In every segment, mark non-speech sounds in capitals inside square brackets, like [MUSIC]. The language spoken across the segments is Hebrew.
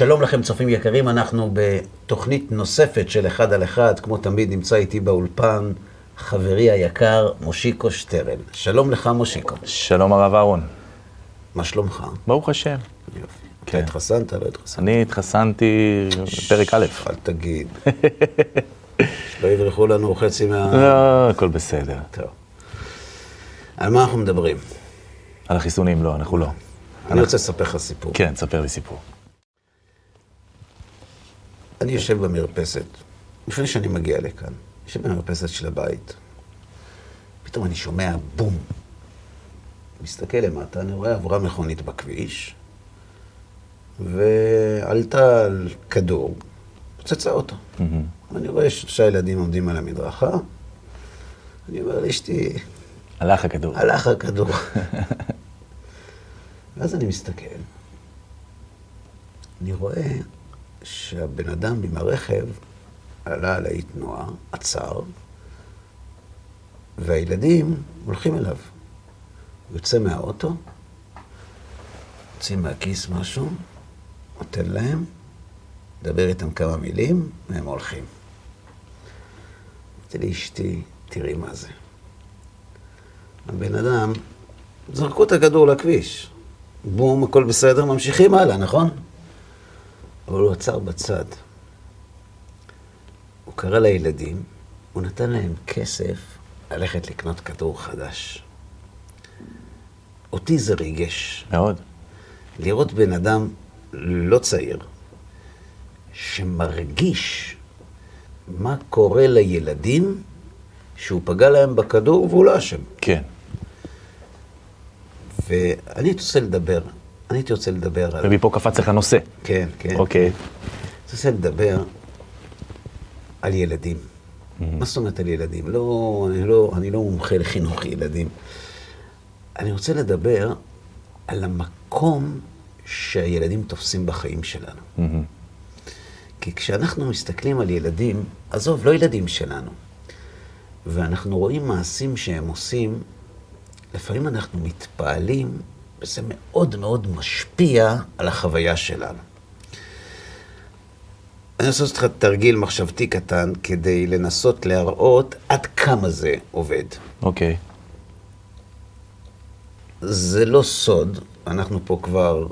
שלום לכם צופים יקרים, אנחנו בתוכנית נוספת של אחד על אחד, כמו תמיד נמצא איתי באולפן חברי היקר מושיקו שטרן. שלום לך מושיקו. שלום הרב אהרון. מה שלומך? ברוך השם. יופי. כן. אתה התחסנת, לא התחסנת? אני התחסנתי בפרק א'. אל תגיד. שלא יברחו לנו חצי מה... לא, הכל בסדר. טוב. על מה אנחנו מדברים? על החיסונים לא, אנחנו לא. אני רוצה לספר לך סיפור. כן, תספר לי סיפור. אני יושב במרפסת, לפני שאני מגיע לכאן, יושב במרפסת של הבית. פתאום אני שומע בום. מסתכל למטה, אני רואה עברה מכונית בכביש, ועלתה על כדור, פוצצה אותו. אני רואה שלושה ילדים עומדים על המדרכה, אני אומר לאשתי, הלך הכדור. הלך הכדור. [LAUGHS] ואז אני מסתכל, אני רואה שהבן אדם עם הרכב עלה על האי תנועה, עצר, והילדים הולכים אליו. הוא יוצא מהאוטו, יוצא מהכיס משהו, נותן להם, מדבר איתם כמה מילים, והם הולכים. אמרתי לאשתי, תראי מה זה. הבן אדם, זרקו את הכדור לכביש. בום, הכל בסדר, ממשיכים הלאה, נכון? אבל הוא עצר בצד. הוא קרא לילדים, הוא נתן להם כסף ללכת לקנות כדור חדש. אותי זה ריגש. מאוד. לראות בן אדם לא צעיר, שמרגיש מה קורה לילדים שהוא פגע להם בכדור והוא לא אשם. כן. ואני הייתי רוצה לדבר, אני הייתי רוצה לדבר על... ומפה קפץ לך נושא. כן, כן. אוקיי. אני רוצה לדבר על ילדים. מה זאת אומרת על ילדים? לא, אני לא, אני לא מומחה לחינוך ילדים. אני רוצה לדבר על המקום שהילדים תופסים בחיים שלנו. כי כשאנחנו מסתכלים על ילדים, עזוב, לא ילדים שלנו, ואנחנו רואים מעשים שהם עושים, לפעמים אנחנו מתפעלים, וזה מאוד מאוד משפיע על החוויה שלנו. אני רוצה לעשות לך תרגיל מחשבתי קטן כדי לנסות להראות עד כמה זה עובד. אוקיי. זה לא סוד, אנחנו פה כבר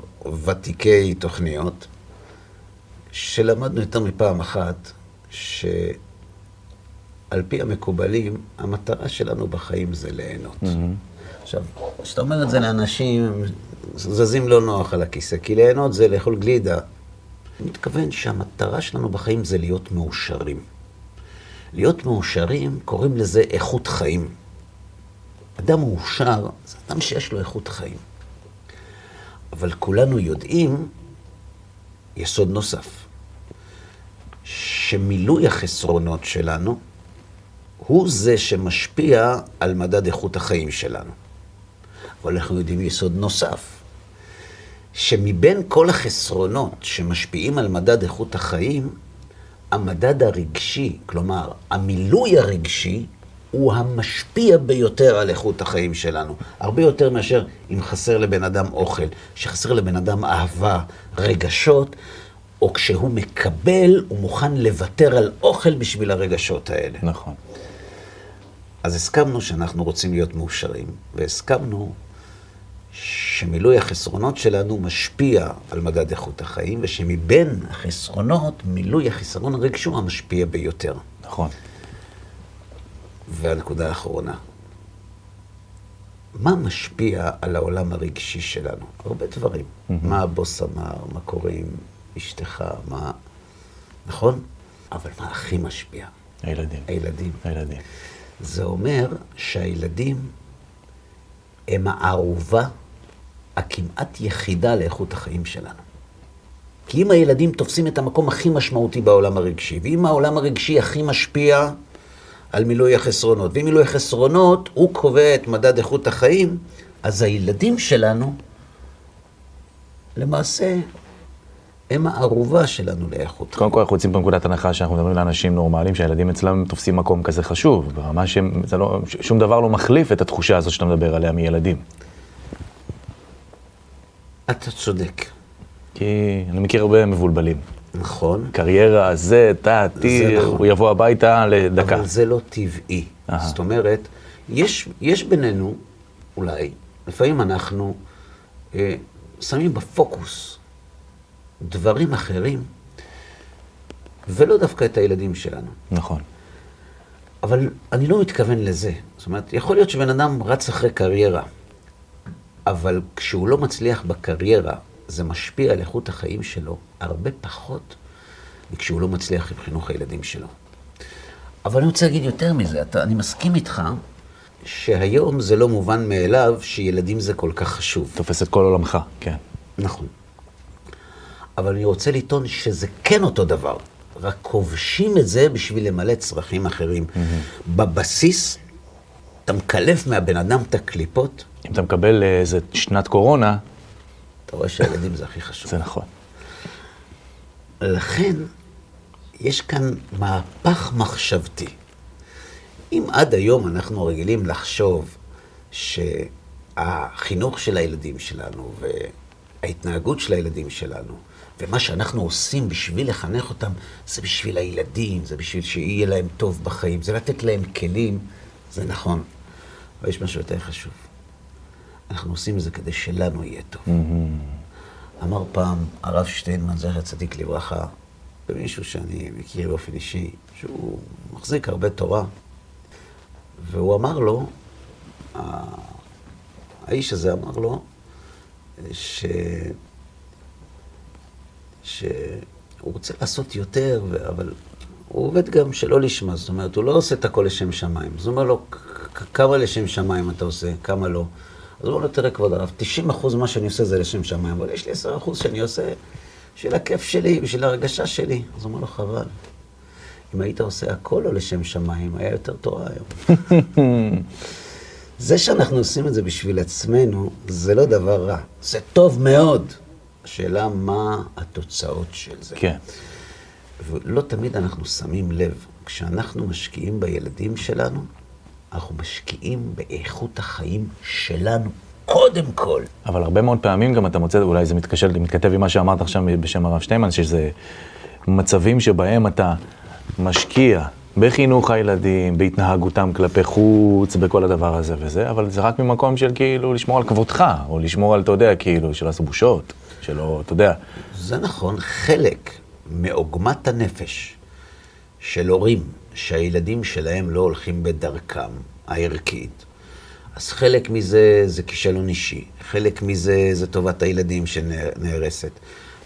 ותיקי תוכניות, שלמדנו יותר מפעם אחת, שעל פי המקובלים, המטרה שלנו בחיים זה ליהנות. עכשיו, כשאתה אומר את זה לאנשים, הם זזים לא נוח על הכיסא, כי ליהנות זה לאכול גלידה. אני מתכוון שהמטרה שלנו בחיים זה להיות מאושרים. להיות מאושרים, קוראים לזה איכות חיים. אדם מאושר זה אדם שיש לו איכות חיים. אבל כולנו יודעים יסוד נוסף, שמילוי החסרונות שלנו הוא זה שמשפיע על מדד איכות החיים שלנו. אבל אנחנו יודעים יסוד נוסף, שמבין כל החסרונות שמשפיעים על מדד איכות החיים, המדד הרגשי, כלומר, המילוי הרגשי, הוא המשפיע ביותר על איכות החיים שלנו. הרבה יותר מאשר אם חסר לבן אדם אוכל, שחסר לבן אדם אהבה, רגשות, או כשהוא מקבל, הוא מוכן לוותר על אוכל בשביל הרגשות האלה. נכון. אז הסכמנו שאנחנו רוצים להיות מאושרים, והסכמנו שמילוי החסרונות שלנו משפיע על מדד איכות החיים, ושמבין החסרונות, מילוי החיסרון הרגשי הוא המשפיע ביותר. נכון. והנקודה האחרונה, מה משפיע על העולם הרגשי שלנו? הרבה דברים. מה הבוס אמר, מה קורה עם אשתך, מה... נכון? אבל מה הכי משפיע? הילדים. הילדים. הילדים. זה אומר שהילדים הם הערובה הכמעט יחידה לאיכות החיים שלנו. כי אם הילדים תופסים את המקום הכי משמעותי בעולם הרגשי, ואם העולם הרגשי הכי משפיע על מילוי החסרונות, ואם מילוי החסרונות הוא קובע את מדד איכות החיים, אז הילדים שלנו למעשה הם הערובה שלנו לאיכות. קודם כל אנחנו יוצאים פה מנקודת הנחה שאנחנו מדברים לאנשים נורמליים, שהילדים אצלם תופסים מקום כזה חשוב, ברמה שהם, זה לא, שום דבר לא מחליף את התחושה הזאת שאתה מדבר עליה מילדים. אתה צודק. כי אני מכיר הרבה מבולבלים. נכון, קריירה, זה, תא, טי, נכון. הוא יבוא הביתה לדקה. אבל זה לא טבעי. אהה. זאת אומרת, יש, יש בינינו, אולי, לפעמים אנחנו אה, שמים בפוקוס דברים אחרים, ולא דווקא את הילדים שלנו. נכון. אבל אני לא מתכוון לזה. זאת אומרת, יכול להיות שבן אדם רץ אחרי קריירה, אבל כשהוא לא מצליח בקריירה, זה משפיע על איכות החיים שלו הרבה פחות מכשהוא לא מצליח עם חינוך הילדים שלו. אבל אני רוצה להגיד יותר מזה, אתה, אני מסכים איתך שהיום זה לא מובן מאליו שילדים זה כל כך חשוב. תופס את כל עולמך, כן. נכון. אבל אני רוצה לטעון שזה כן אותו דבר, רק כובשים את זה בשביל למלא צרכים אחרים. בבסיס, אתה מקלף מהבן אדם את הקליפות, אם אתה מקבל אה, איזה שנת קורונה, אתה רואה שהילדים זה הכי חשוב. זה נכון. לכן, יש כאן מהפך מחשבתי. אם עד היום אנחנו רגילים לחשוב שהחינוך של הילדים שלנו וההתנהגות של הילדים שלנו ומה שאנחנו עושים בשביל לחנך אותם, זה בשביל הילדים, זה בשביל שיהיה להם טוב בחיים, זה לתת להם כלים, זה נכון. אבל יש משהו יותר חשוב. אנחנו עושים את זה כדי שלנו יהיה טוב. אמר פעם הרב שטיינמן, זכר צדיק לברכה, למישהו שאני מכיר באופן אישי, שהוא מחזיק הרבה תורה, והוא אמר לו, האיש הזה אמר לו, ש... שהוא רוצה לעשות יותר, אבל הוא עובד גם שלא לשמה, זאת אומרת, הוא לא עושה את הכל לשם שמיים. אז הוא אומר לו, "כ- כ- כמה לשם שמיים אתה עושה, כמה לא? אז הוא אומר לו, תראה כבוד הרב, 90% ממה שאני עושה זה לשם שמיים, אבל יש לי 10% שאני עושה בשביל הכיף שלי, בשביל הרגשה שלי. אז הוא אומר לו, חבל. אם היית עושה הכל לא לשם שמיים, היה יותר תורה היום. [LAUGHS] זה שאנחנו עושים את זה בשביל עצמנו, זה לא דבר רע. זה טוב מאוד. השאלה מה התוצאות של זה. כן. ולא תמיד אנחנו שמים לב, כשאנחנו משקיעים בילדים שלנו, אנחנו משקיעים באיכות החיים שלנו, קודם כל. אבל הרבה מאוד פעמים גם אתה מוצא, אולי זה מתקשר, מתכתב עם מה שאמרת עכשיו בשם הרב שטיינמן, שזה מצבים שבהם אתה משקיע בחינוך הילדים, בהתנהגותם כלפי חוץ, בכל הדבר הזה וזה, אבל זה רק ממקום של כאילו לשמור על כבודך, או לשמור על, אתה יודע, כאילו, שלא עשו בושות, שלא, אתה יודע. זה נכון, חלק מעוגמת הנפש של הורים שהילדים שלהם לא הולכים בדרכם הערכית, אז חלק מזה זה כישלון אישי, חלק מזה זה טובת הילדים שנהרסת,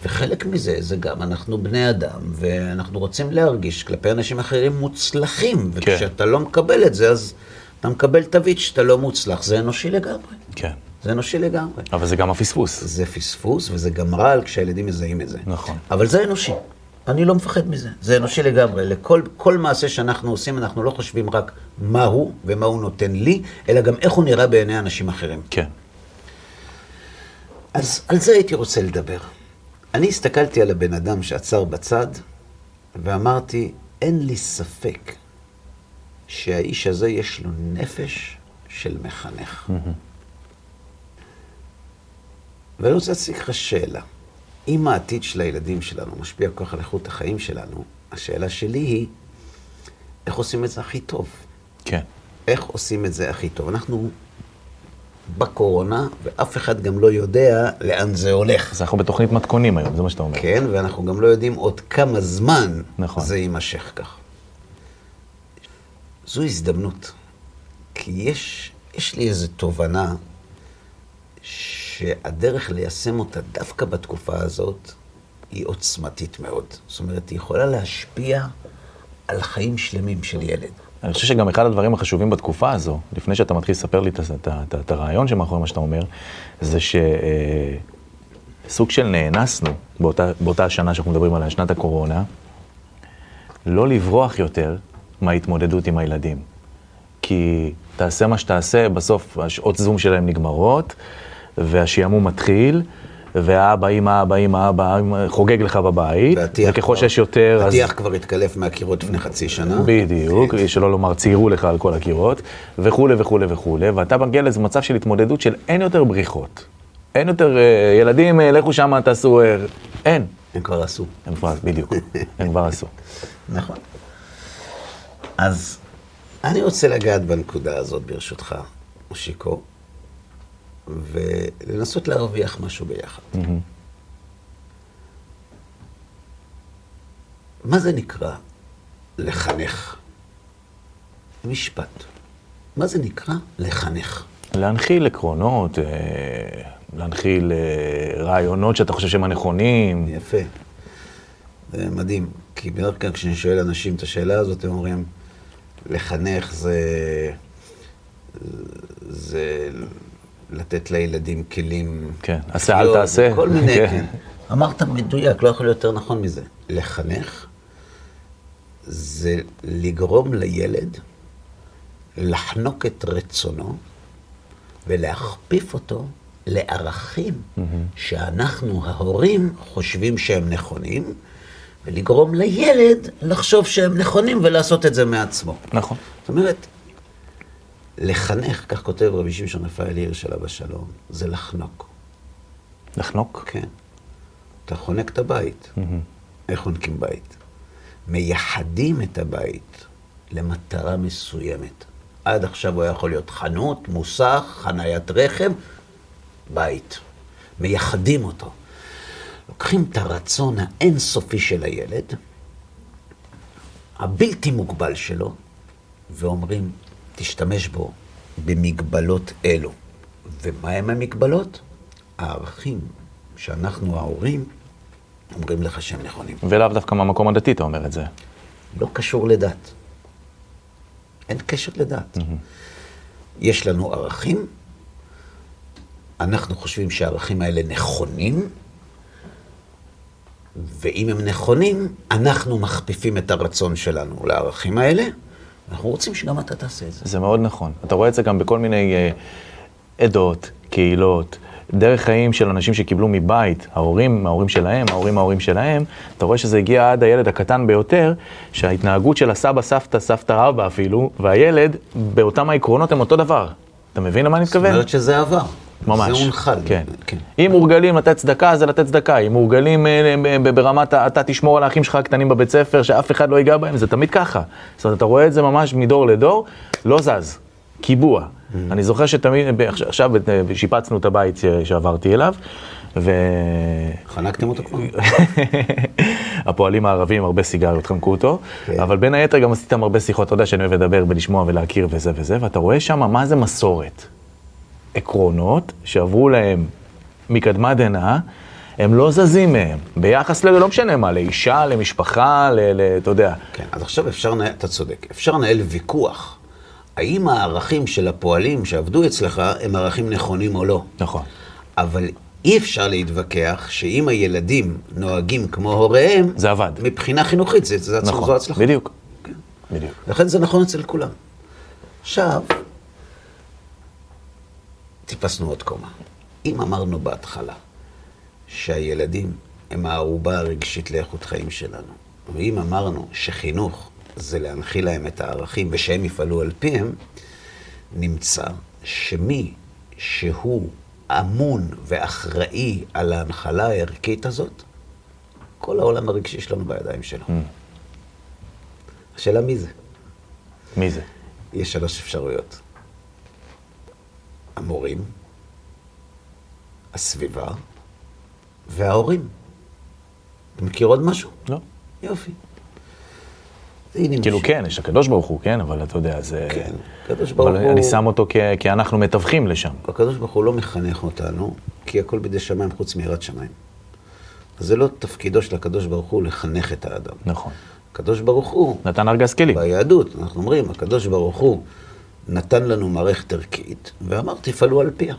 וחלק מזה זה גם אנחנו בני אדם, ואנחנו רוצים להרגיש כלפי אנשים אחרים מוצלחים, וכשאתה לא מקבל את זה, אז אתה מקבל תווית שאתה לא מוצלח, זה אנושי לגמרי. כן. זה אנושי לגמרי. אבל זה גם הפספוס. זה פספוס וזה גם רעל כשהילדים מזהים את זה. נכון. אבל זה אנושי. אני לא מפחד מזה. זה אנושי לגמרי. לכל כל מעשה שאנחנו עושים, אנחנו לא חושבים רק מה הוא ומה הוא נותן לי, אלא גם איך הוא נראה בעיני אנשים אחרים. כן. אז על זה הייתי רוצה לדבר. אני הסתכלתי על הבן אדם שעצר בצד, ואמרתי, אין לי ספק שהאיש הזה יש לו נפש של מחנך. ואני רוצה להציג לך שאלה. אם העתיד של הילדים שלנו משפיע כל כך על איכות החיים שלנו, השאלה שלי היא, איך עושים את זה הכי טוב? כן. איך עושים את זה הכי טוב? אנחנו בקורונה, ואף אחד גם לא יודע לאן זה הולך. אז אנחנו בתוכנית מתכונים היום, זה מה שאתה אומר. כן, ואנחנו גם לא יודעים עוד כמה זמן נכון. זה יימשך כך. זו הזדמנות, כי יש, יש לי איזו תובנה שהדרך ליישם אותה דווקא בתקופה הזאת היא עוצמתית מאוד. זאת אומרת, היא יכולה להשפיע על חיים שלמים של ילד. אני חושב שגם אחד הדברים החשובים בתקופה הזו, לפני שאתה מתחיל לספר לי את, הרעיון שמאחורי מה שאתה אומר, זה שסוג של נאנסנו באותה, באותה השנה שאנחנו מדברים עליה, שנת הקורונה, לא לברוח יותר מההתמודדות עם הילדים. כי תעשה מה שתעשה, בסוף השעות זום שלהם נגמרות, והשעמום מתחיל, והאבא, אמא, אבא, אמא, אבא, חוגג לך בבית, וככל שיש יותר, אז... הטיח כבר התקלף מהקירות לפני חצי שנה. בדיוק, שלא לומר ציירו לך על כל הקירות, וכולי וכולי וכולי, ואתה מגיע לאיזה מצב של התמודדות של אין יותר בריחות. אין יותר, אה, ילדים, אה, לכו שמה, תעשו... אה, אין. הם כבר עשו. הם כבר, בדיוק, [LAUGHS] הם כבר עשו. נכון. אז אני רוצה לגעת בנקודה הזאת, ברשותך, מושיקו, ולנסות להרוויח משהו ביחד. מה זה נקרא לחנך? משפט. מה זה נקרא לחנך? להנחיל עקרונות, אה, להנחיל אה, רעיונות שאתה חושב שהם הנכונים. יפה. זה מדהים, כי בדרך כלל כשאני שואל אנשים את השאלה הזאת, הם אומרים, לחנך זה, זה לתת לילדים כלים... כן, עשה אל תעשה. כל מיני, כן. כן. אמרת מדויק, לא יכול להיות יותר נכון מזה. לחנך זה לגרום לילד לחנוק את רצונו ולהכפיף אותו לערכים שאנחנו, ההורים, חושבים שהם נכונים, ולגרום לילד לחשוב שהם נכונים ולעשות את זה מעצמו. נכון. זאת אומרת, לחנך, כך כותב רבי שמשון רפאל הירש עליו השלום, זה לחנוק. לחנוק? כן. אתה חונק את הבית. איך חונקים בית? מייחדים את הבית למטרה מסוימת. עד עכשיו הוא היה יכול להיות חנות, מוסך, חניית רכב, בית. מייחדים אותו. לוקחים את הרצון האינסופי של הילד, הבלתי מוגבל שלו, ואומרים, תשתמש בו במגבלות אלו. ומה הם המגבלות? הערכים שאנחנו ההורים אומרים לך שהם נכונים. ולאו דווקא מהמקום הדתי אתה אומר את זה. לא קשור לדת. אין קשר לדת. יש לנו ערכים, אנחנו חושבים שהערכים האלה נכונים, ואם הם נכונים, אנחנו מכפיפים את הרצון שלנו לערכים האלה, אנחנו רוצים שגם אתה תעשה את זה. זה מאוד נכון. אתה רואה את זה גם בכל מיני אה, עדות, קהילות, דרך חיים של אנשים שקיבלו מבית, ההורים, ההורים שלהם, ההורים, ההורים שלהם, אתה רואה שזה הגיע עד הילד הקטן ביותר, שההתנהגות של הסבא, סבתא, סבתא רבא אפילו, והילד, באותם העקרונות הם אותו דבר. אתה מבין למה אני זאת מתכוון? אומרת שזה עבר. ממש. זה הונחל. כן. כן. אם מורגלים לתת צדקה, זה לתת צדקה. אם מורגלים אה, ב- ב- ברמת, אתה תשמור על האחים שלך הקטנים בבית ספר, שאף אחד לא ייגע בהם, זה תמיד ככה. זאת אומרת, אתה רואה את זה ממש מדור לדור, לא זז. קיבוע. Mm-hmm. אני זוכר שתמיד, עכשיו- אה, שיפצנו את הבית שעברתי אליו, ו... חנקתם אותו כבר? [LAUGHS] הפועלים הערבים, הרבה סיגריות חנקו אותו, כן. אבל בין היתר גם עשיתם הרבה שיחות, אתה יודע שאני אוהב לדבר ולשמוע ולהכיר וזה וזה, ואתה רואה שם מה זה מסורת. עקרונות שעברו להם מקדמת דנא, הם לא זזים מהם, ביחס ל... לא משנה מה, לאישה, למשפחה, ל... ל- אתה יודע. כן, אז עכשיו אפשר לנהל, אתה צודק, אפשר לנהל ויכוח. האם הערכים של הפועלים שעבדו אצלך הם ערכים נכונים או לא? נכון. אבל אי אפשר להתווכח שאם הילדים נוהגים כמו הוריהם, זה עבד. מבחינה חינוכית, זה, זה, נכון, זו הצלחה. בדיוק. בדיוק. לכן זה נכון אצל כולם. עכשיו, טיפסנו עוד קומה. אם אמרנו בהתחלה שהילדים הם הערובה הרגשית לאיכות חיים שלנו, ואם אמרנו שחינוך זה להנחיל להם את הערכים ושהם יפעלו על פיהם, נמצא שמי שהוא אמון ואחראי על ההנחלה הערכית הזאת, כל העולם הרגשי שלנו בידיים שלו. השאלה מי זה? מי זה? יש שלוש אפשרויות. המורים, הסביבה וההורים. אתה מכיר עוד משהו? לא. יופי. כאילו. כן, יש הקדוש ברוך הוא, כן, אבל אתה יודע, זה... כן, הקדוש ברוך אבל הוא... אני שם אותו כ... כי אנחנו מתווכים לשם. הקדוש ברוך הוא לא מחנך אותנו, כי הכל בידי שמיים חוץ מיראת שמיים. אז זה לא תפקידו של הקדוש ברוך הוא לחנך את האדם. נכון. הקדוש ברוך הוא, נתן ארגז כלים. ביהדות, אנחנו אומרים, הקדוש ברוך הוא נתן לנו מערכת ערכית, ואמר, תפעלו על פיה.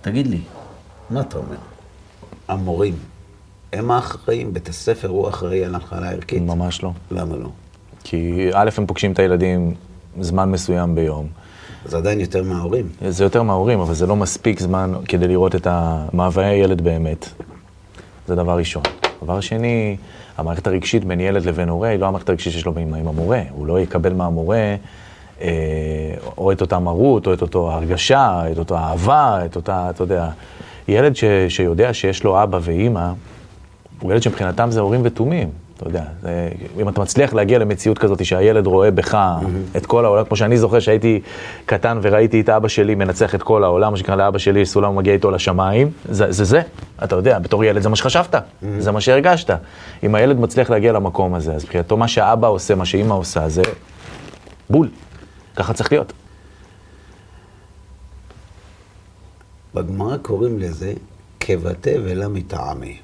תגיד לי, מה אתה אומר? המורים, הם האחראים, בית הספר הוא אחראי על ההנחלה הערכית? ממש לא. למה לא? כי א', הם פוגשים את הילדים זמן מסוים ביום. זה עדיין יותר מההורים. זה יותר מההורים, אבל זה לא מספיק זמן כדי לראות את מאוויי הילד באמת. זה דבר ראשון. דבר שני, המערכת הרגשית בין ילד לבין הורה היא לא המערכת הרגשית שיש לו עם, עם המורה. הוא לא יקבל מהמורה, אה, או את אותה מרות, או את אותו הרגשה, את אותה אהבה, את אותה, אתה יודע, ילד ש, שיודע שיש לו אבא ואימא, הוא ילד שמבחינתם זה הורים ותומים. אתה יודע, זה, אם אתה מצליח להגיע למציאות כזאת שהילד רואה בך mm-hmm. את כל העולם, כמו שאני זוכר שהייתי קטן וראיתי את אבא שלי מנצח את כל העולם, מה שנקרא לאבא שלי סולם מגיע איתו לשמיים, זה, זה זה, אתה יודע, בתור ילד זה מה שחשבת, mm-hmm. זה מה שהרגשת. אם הילד מצליח להגיע למקום הזה, אז מבחינתו מה שאבא עושה, מה שאימא עושה, זה בול, ככה צריך להיות. בגמרא קוראים לזה ולא מטעמי.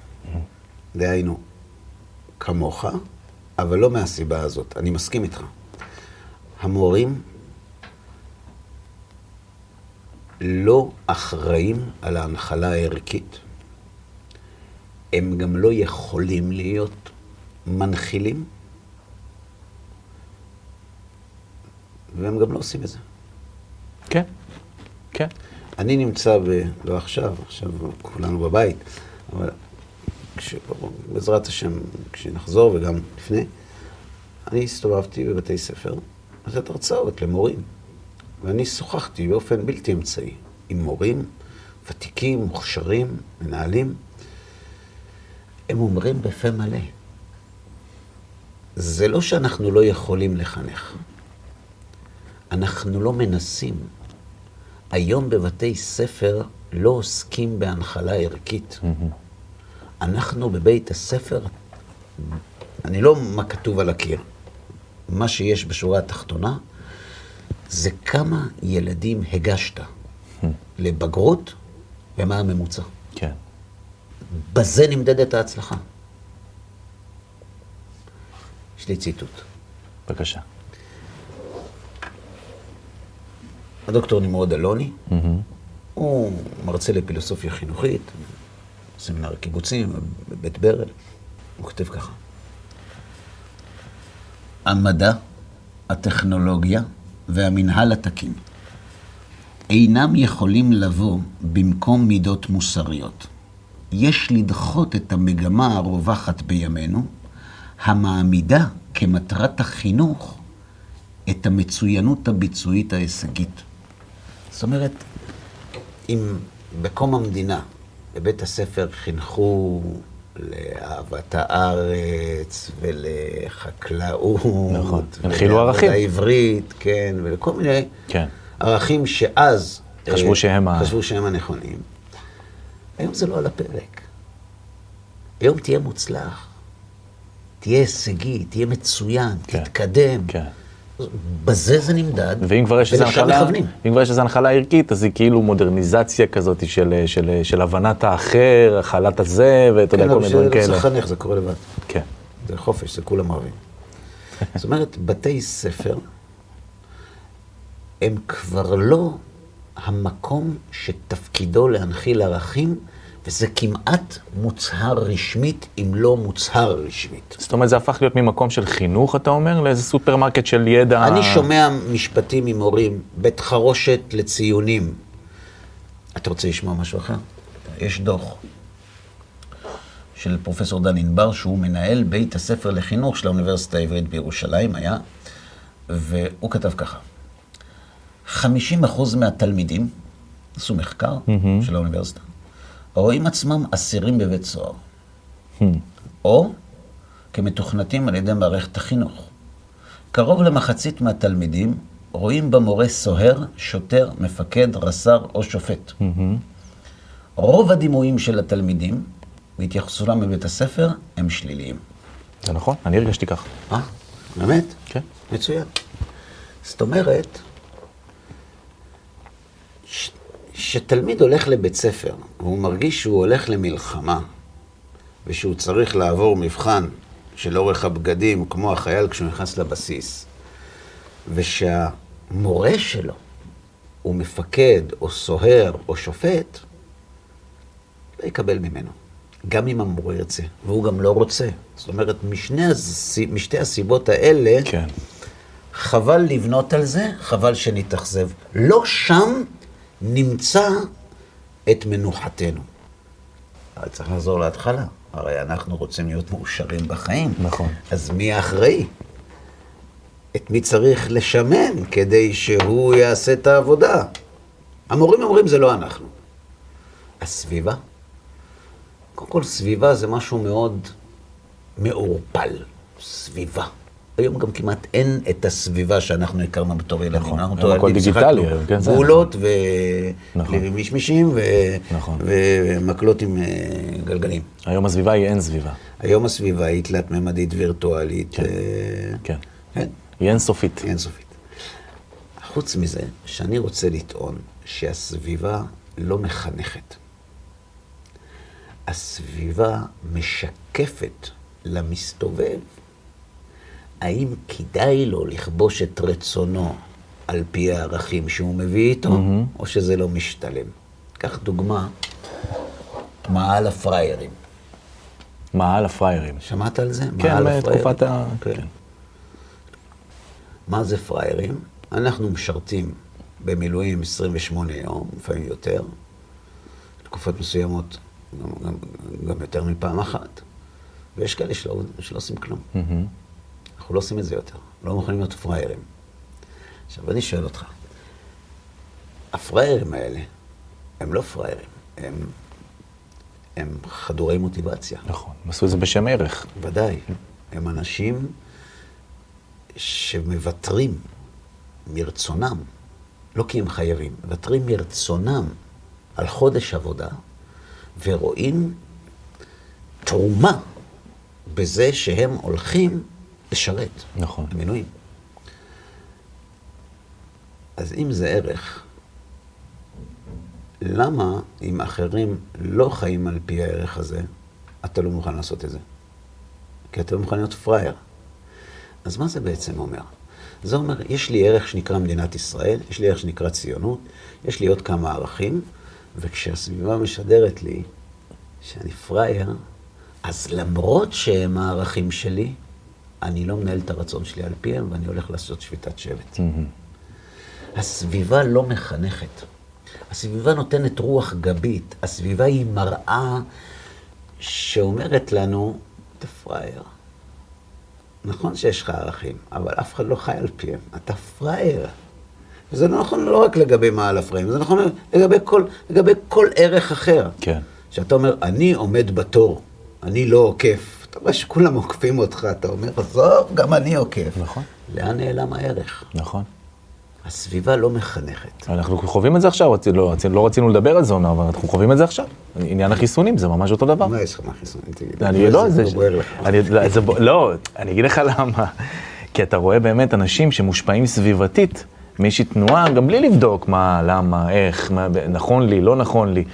דהיינו, כמוך, אבל לא מהסיבה הזאת. אני מסכים איתך. המורים לא אחראים על ההנחלה הערכית. הם גם לא יכולים להיות מנחילים, והם גם לא עושים את זה. כן, כן. אני נמצא, ב... לא עכשיו, עכשיו כולנו בבית, אבל כש... בעזרת השם, כשנחזור וגם לפני, אני הסתובבתי בבתי ספר, לתת הרצאות למורים. ואני שוחחתי באופן בלתי אמצעי עם מורים ותיקים, מוכשרים, מנהלים. הם אומרים בפה מלא, זה לא שאנחנו לא יכולים לחנך, אנחנו לא מנסים. היום בבתי ספר לא עוסקים בהנחלה ערכית. אנחנו בבית הספר, אני לא מה כתוב על הקיר, מה שיש בשורה התחתונה, זה כמה ילדים הגשת לבגרות ומה הממוצע. כן. בזה נמדדת ההצלחה. יש לי ציטוט. בבקשה. הדוקטור נמרוד אלוני, mm-hmm. הוא מרצה לפילוסופיה חינוכית, סמינר הקיבוצים, בבית ברל. הוא כותב ככה: המדע, הטכנולוגיה והמנהל התקין אינם יכולים לבוא במקום מידות מוסריות. יש לדחות את המגמה הרווחת בימינו, המעמידה כמטרת החינוך את המצוינות הביצועית ההישגית. זאת אומרת, אם בקום המדינה בבית הספר חינכו לאהבת הארץ ולחקלאות. נכון, הנחילו ערכים. ולעברית, כן, ולכל מיני כן. ערכים שאז... חשבו שהם, אה, חשבו שהם הנכונים. היום זה לא על הפרק. היום תהיה מוצלח, תהיה הישגי, תהיה מצוין, כן. תתקדם. כן. בזה זה נמדד, ואם כבר יש איזו הנחלה, אם כבר יש איזו הנחלה ערכית, אז היא כאילו מודרניזציה כזאת של, של, של הבנת האחר, הכלת הזה, ואתה יודע, כן, כל מיני דברים כאלה. כן, אבל זה לחנך, זה קורה לבד. כן. זה חופש, זה כולם אוהבים. [LAUGHS] זאת אומרת, בתי ספר הם כבר לא המקום שתפקידו להנחיל ערכים, וזה כמעט מוצהר רשמית, אם לא מוצהר רשמית. זאת אומרת, זה הפך להיות ממקום של חינוך, אתה אומר, לאיזה סופרמרקט של ידע... אני שומע משפטים ממורים, בית חרושת לציונים. אתה רוצה לשמוע משהו אחר? יש דוח של פרופסור דן ענבר, שהוא מנהל בית הספר לחינוך של האוניברסיטה העברית בירושלים, היה, והוא כתב ככה: 50% מהתלמידים, עשו מחקר mm-hmm. של האוניברסיטה, רואים עצמם אסירים בבית סוהר, hmm. או כמתוכנתים על ידי מערכת החינוך. קרוב למחצית מהתלמידים רואים במורה סוהר, שוטר, מפקד, רס"ר או שופט. Mm-hmm. רוב הדימויים של התלמידים והתייחסותם בבית הספר הם שליליים. זה נכון, אני הרגשתי כך. אה? באמת? כן. מצוין. זאת אומרת, כשתלמיד הולך לבית ספר, והוא מרגיש שהוא הולך למלחמה, ושהוא צריך לעבור מבחן של אורך הבגדים, כמו החייל כשהוא נכנס לבסיס, ושהמורה שלו הוא מפקד, או סוהר, או שופט, לא יקבל ממנו. גם אם המורה ירצה, והוא גם לא רוצה. זאת אומרת, משני, משתי הסיבות האלה, כן. חבל לבנות על זה, חבל שנתאכזב. לא שם נמצא את מנוחתנו. אבל צריך לחזור להתחלה. הרי אנחנו רוצים להיות מאושרים בחיים. נכון. אז מי האחראי? את מי צריך לשמן כדי שהוא יעשה את העבודה. המורים אומרים זה לא אנחנו. הסביבה? קודם כל, סביבה זה משהו מאוד מעורפל. סביבה. היום גם כמעט אין את הסביבה שאנחנו הכרנו בתור ילדים. נכון, אנחנו בתור ילדים שיחקנו כן, גבולות נכון. ומישמישים ו... נכון. ומקלות עם אה, גלגלים. היום הסביבה היא אין סביבה. היום הסביבה היא תלת-ממדית וירטואלית. כן. אה, כן. כן, היא אינסופית. היא אינסופית. חוץ מזה, שאני רוצה לטעון שהסביבה לא מחנכת. הסביבה משקפת למסתובב האם כדאי לו לכבוש את רצונו על פי הערכים שהוא מביא איתו, mm-hmm. או שזה לא משתלם. קח דוגמה, מאהל הפראיירים. מאהל הפראיירים. שמעת על זה? כן? בתקופת ה... כן. כן. מה זה פראיירים? אנחנו משרתים במילואים 28 יום, לפעמים יותר, תקופות מסוימות גם, גם, גם יותר מפעם אחת, ויש כאלה שלא, שלא עושים כלום. מהמם. אנחנו לא עושים את זה יותר, לא מוכנים להיות פראיירים. עכשיו, אני שואל אותך, הפראיירים האלה, הם לא פראיירים, הם, הם חדורי מוטיבציה. נכון, הם עשו את זה בשם ערך. ודאי. הם אנשים שמוותרים מרצונם, לא כי הם חייבים, מוותרים מרצונם על חודש עבודה, ורואים תרומה בזה שהם הולכים לשרת. נכון. במילואים. אז אם זה ערך, למה אם אחרים לא חיים על פי הערך הזה, אתה לא מוכן לעשות את זה? כי אתה לא מוכן להיות פראייר. אז מה זה בעצם אומר? זה אומר, יש לי ערך שנקרא מדינת ישראל, יש לי ערך שנקרא ציונות, יש לי עוד כמה ערכים, וכשהסביבה משדרת לי שאני פראייר, אז למרות שהם הערכים שלי, אני לא מנהל את הרצון שלי על פיהם, ואני הולך לעשות שביתת שבט. הסביבה לא מחנכת. הסביבה נותנת רוח גבית. הסביבה היא מראה שאומרת לנו, אתה פראייר. נכון שיש לך ערכים, אבל אף אחד לא חי על פיהם. אתה פראייר. וזה לא נכון לא רק לגבי מעל הפריים, זה נכון לגבי כל, לגבי כל ערך אחר. כן. שאתה אומר, אני עומד בתור, אני לא עוקף. אתה רואה שכולם עוקפים אותך, אתה אומר, עזוב, גם אני עוקף. נכון. לאן נעלם הערך? נכון. הסביבה לא מחנכת. אנחנו חווים את זה עכשיו, לא, לא רצינו לדבר על זה, אבל אנחנו חווים את זה עכשיו. עניין החיסונים זה ממש אותו דבר. מה יש לך מהחיסונים? תגיד. אני לא, זה... לא בוער לך. אני, לא, זה, ב- לא, אני אגיד לך למה. כי אתה רואה באמת אנשים שמושפעים סביבתית מאיזושהי תנועה, גם בלי לבדוק מה, למה, איך, מה, נכון לי, לא נכון לי.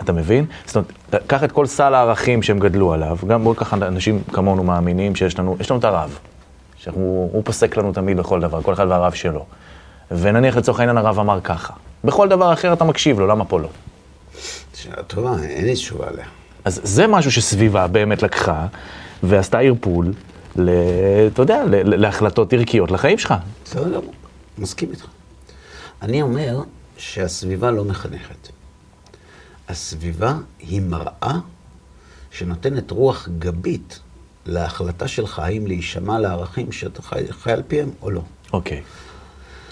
אתה מבין? זאת אומרת, קח את כל סל הערכים שהם גדלו עליו, גם בואו ככה אנשים כמונו מאמינים שיש לנו, יש לנו את הרב, שהוא הוא פוסק לנו תמיד בכל דבר, כל אחד והרב שלו. ונניח לצורך העניין הרב אמר ככה. בכל דבר אחר אתה מקשיב לו, למה פה לא? שאלה טובה, אין לי תשובה עליה. אז זה משהו שסביבה באמת לקחה, ועשתה ערפול, ל, אתה יודע, ל- להחלטות ערכיות לחיים שלך. בסדר גמור, מסכים איתך. אני אומר שהסביבה לא מחנכת. הסביבה היא מראה שנותנת רוח גבית להחלטה שלך האם להישמע לערכים שאתה חי, חי על פיהם או לא. אוקיי.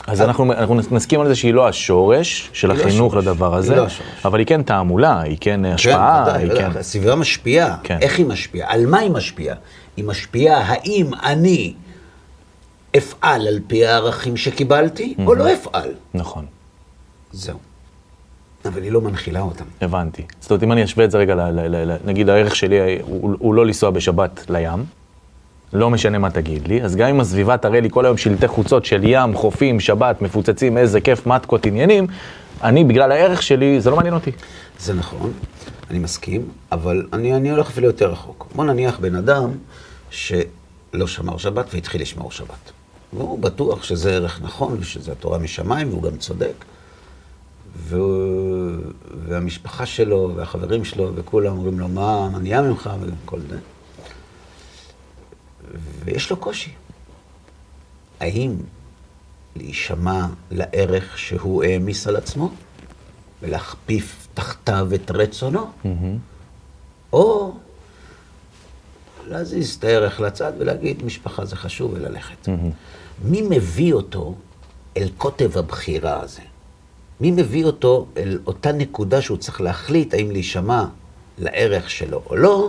אז אנחנו, אנחנו נסכים על זה שהיא לא השורש של היא לא החינוך השורש. לדבר היא הזה, לא השורש. אבל היא כן תעמולה, היא כן השפעה, כן, היא. כן... הסביבה משפיעה. כן. איך היא משפיעה? על מה היא משפיעה? היא משפיעה האם אני אפעל על פי הערכים שקיבלתי, או לא אפעל. נכון, זהו. אבל היא לא מנחילה אותם. הבנתי. זאת אומרת, אם אני אשווה את זה רגע, ל, ל, ל, ל, נגיד הערך שלי הוא, הוא לא לנסוע בשבת לים, לא משנה מה תגיד לי, אז גם אם הסביבה תראה לי כל היום שלטי חוצות של ים, חופים, שבת, מפוצצים, איזה כיף, מתקות, עניינים, אני, בגלל הערך שלי, זה לא מעניין אותי. זה נכון, אני מסכים, אבל אני, אני הולך אפילו יותר רחוק. בוא נניח בן אדם שלא שמר שבת והתחיל לשמור שבת. והוא בטוח שזה ערך נכון ושזה התורה משמיים והוא גם צודק. והוא, והמשפחה שלו והחברים שלו וכולם אומרים לו, מה מה נהיה ממך וכל זה. ויש לו קושי. האם להישמע לערך שהוא העמיס על עצמו ולהכפיף תחתיו את רצונו, או להזיז את הערך לצד ולהגיד, משפחה זה חשוב וללכת. מי מביא אותו אל קוטב הבחירה הזה? מי מביא אותו אל אותה נקודה שהוא צריך להחליט האם להישמע לערך שלו או לא,